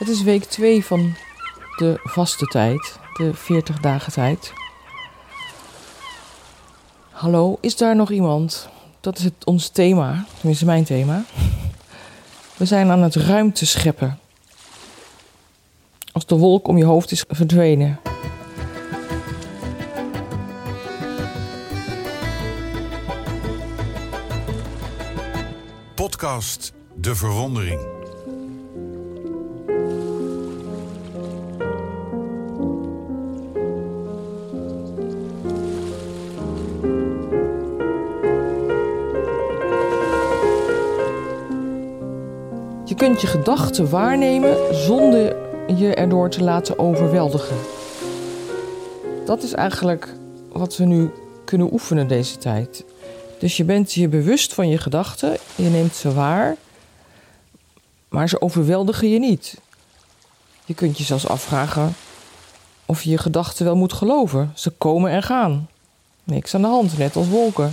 Het is week 2 van de vaste tijd, de 40 dagen tijd. Hallo, is daar nog iemand? Dat is het, ons thema, tenminste mijn thema. We zijn aan het ruimte scheppen. Als de wolk om je hoofd is verdwenen. Podcast De Verwondering. Kunt je gedachten waarnemen zonder je erdoor te laten overweldigen. Dat is eigenlijk wat we nu kunnen oefenen deze tijd. Dus je bent je bewust van je gedachten, je neemt ze waar, maar ze overweldigen je niet. Je kunt je zelfs afvragen of je je gedachten wel moet geloven. Ze komen en gaan. Niks aan de hand, net als wolken.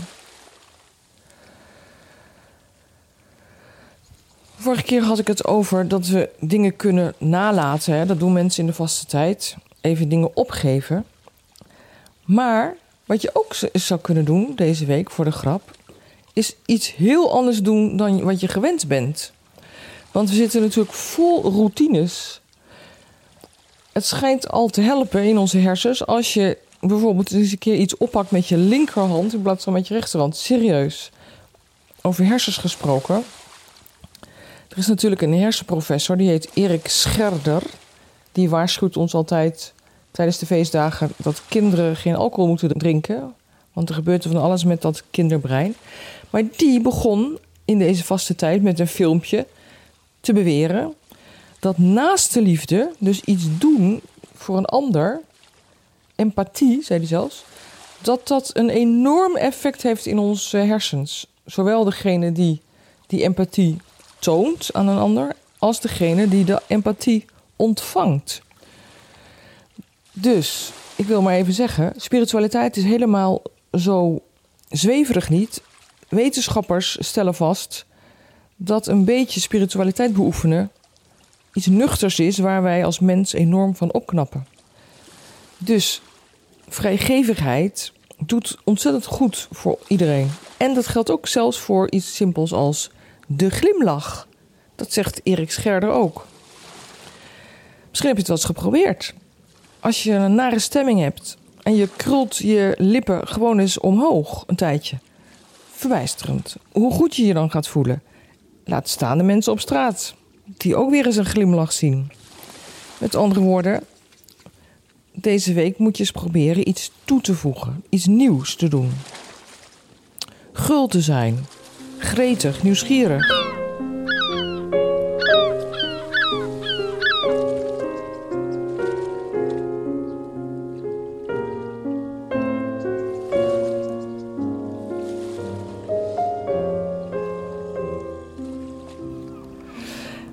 Vorige keer had ik het over dat we dingen kunnen nalaten. Hè? Dat doen mensen in de vaste tijd. Even dingen opgeven. Maar wat je ook zou kunnen doen deze week voor de grap, is iets heel anders doen dan wat je gewend bent. Want we zitten natuurlijk vol routines. Het schijnt al te helpen in onze hersens als je bijvoorbeeld eens een keer iets oppakt met je linkerhand in plaats van met je rechterhand. Serieus. Over hersens gesproken. Er is natuurlijk een hersenprofessor, die heet Erik Scherder. Die waarschuwt ons altijd tijdens de feestdagen dat kinderen geen alcohol moeten drinken. Want er gebeurt er van alles met dat kinderbrein. Maar die begon in deze vaste tijd met een filmpje te beweren dat naast de liefde, dus iets doen voor een ander, empathie, zei hij zelfs, dat dat een enorm effect heeft in onze hersens. Zowel degene die die empathie toont aan een ander, als degene die de empathie ontvangt. Dus, ik wil maar even zeggen, spiritualiteit is helemaal zo zweverig niet. Wetenschappers stellen vast dat een beetje spiritualiteit beoefenen iets nuchters is waar wij als mens enorm van opknappen. Dus vrijgevigheid doet ontzettend goed voor iedereen. En dat geldt ook zelfs voor iets simpels als de glimlach. Dat zegt Erik Scherder ook. Misschien heb je het wel eens geprobeerd. Als je een nare stemming hebt en je krult je lippen gewoon eens omhoog een tijdje. Verbijsterend. Hoe goed je je dan gaat voelen. Laat staan de mensen op straat, die ook weer eens een glimlach zien. Met andere woorden, deze week moet je eens proberen iets toe te voegen, iets nieuws te doen. Gul te zijn, gretig, nieuwsgierig.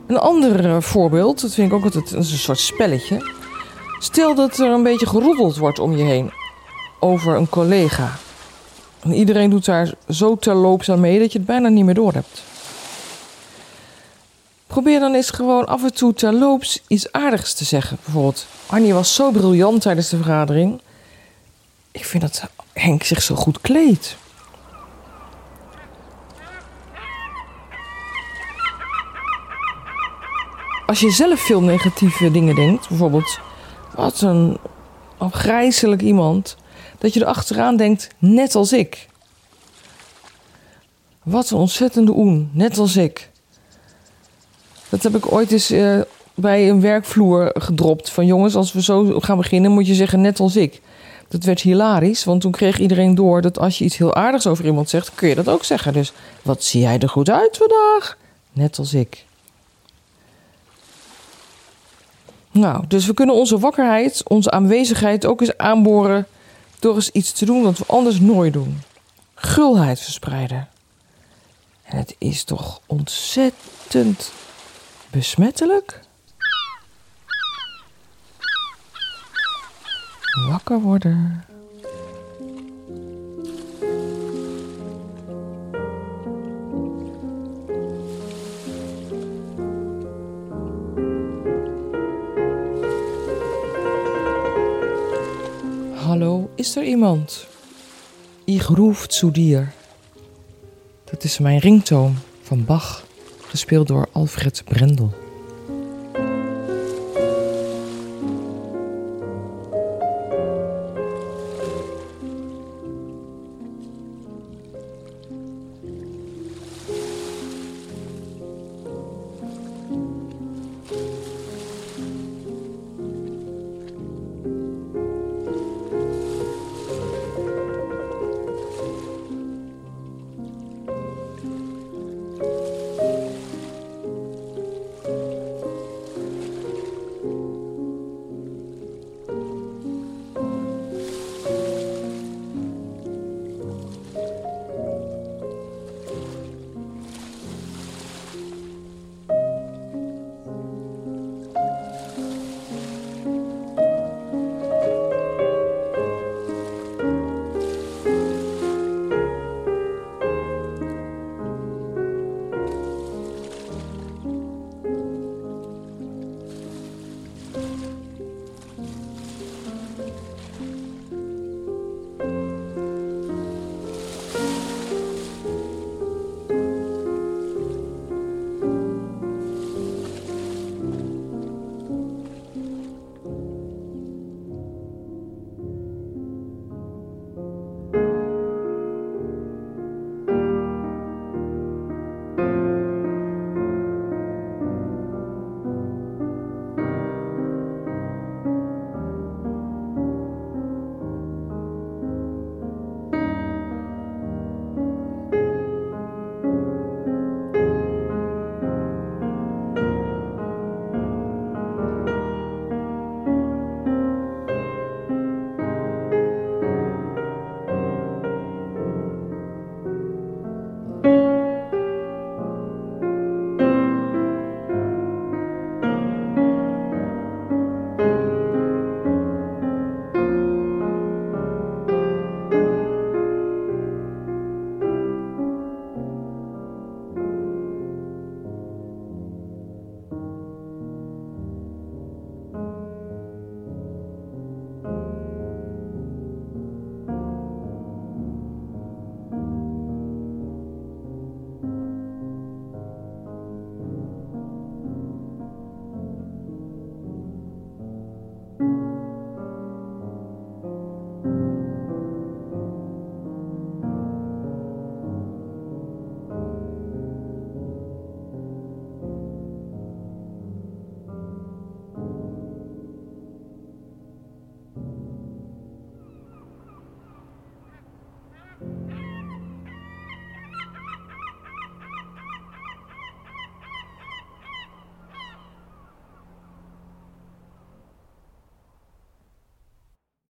Een ander eh, voorbeeld, dat vind ik ook altijd een soort spelletje. Stel dat er een beetje geroddeld wordt om je heen over een collega. En iedereen doet daar zo terloops aan mee dat je het bijna niet meer door hebt. Probeer dan eens gewoon af en toe terloops iets aardigs te zeggen. Bijvoorbeeld, Annie was zo briljant tijdens de vergadering. Ik vind dat Henk zich zo goed kleedt. Als je zelf veel negatieve dingen denkt, bijvoorbeeld, wat een afgrijzelijk iemand, dat je er achteraan denkt, net als ik. Wat een ontzettende oen, net als ik. Dat heb ik ooit eens uh, bij een werkvloer gedropt. Van jongens, als we zo gaan beginnen, moet je zeggen net als ik. Dat werd hilarisch, want toen kreeg iedereen door dat als je iets heel aardigs over iemand zegt, kun je dat ook zeggen. Dus wat zie jij er goed uit vandaag? Net als ik. Nou, dus we kunnen onze wakkerheid, onze aanwezigheid ook eens aanboren door eens iets te doen wat we anders nooit doen. Gulheid verspreiden. En het is toch ontzettend besmettelijk? Wakker worden. Is er iemand. Ich ruft zu dir. Dat is mijn ringtoon van Bach, gespeeld door Alfred Brendel.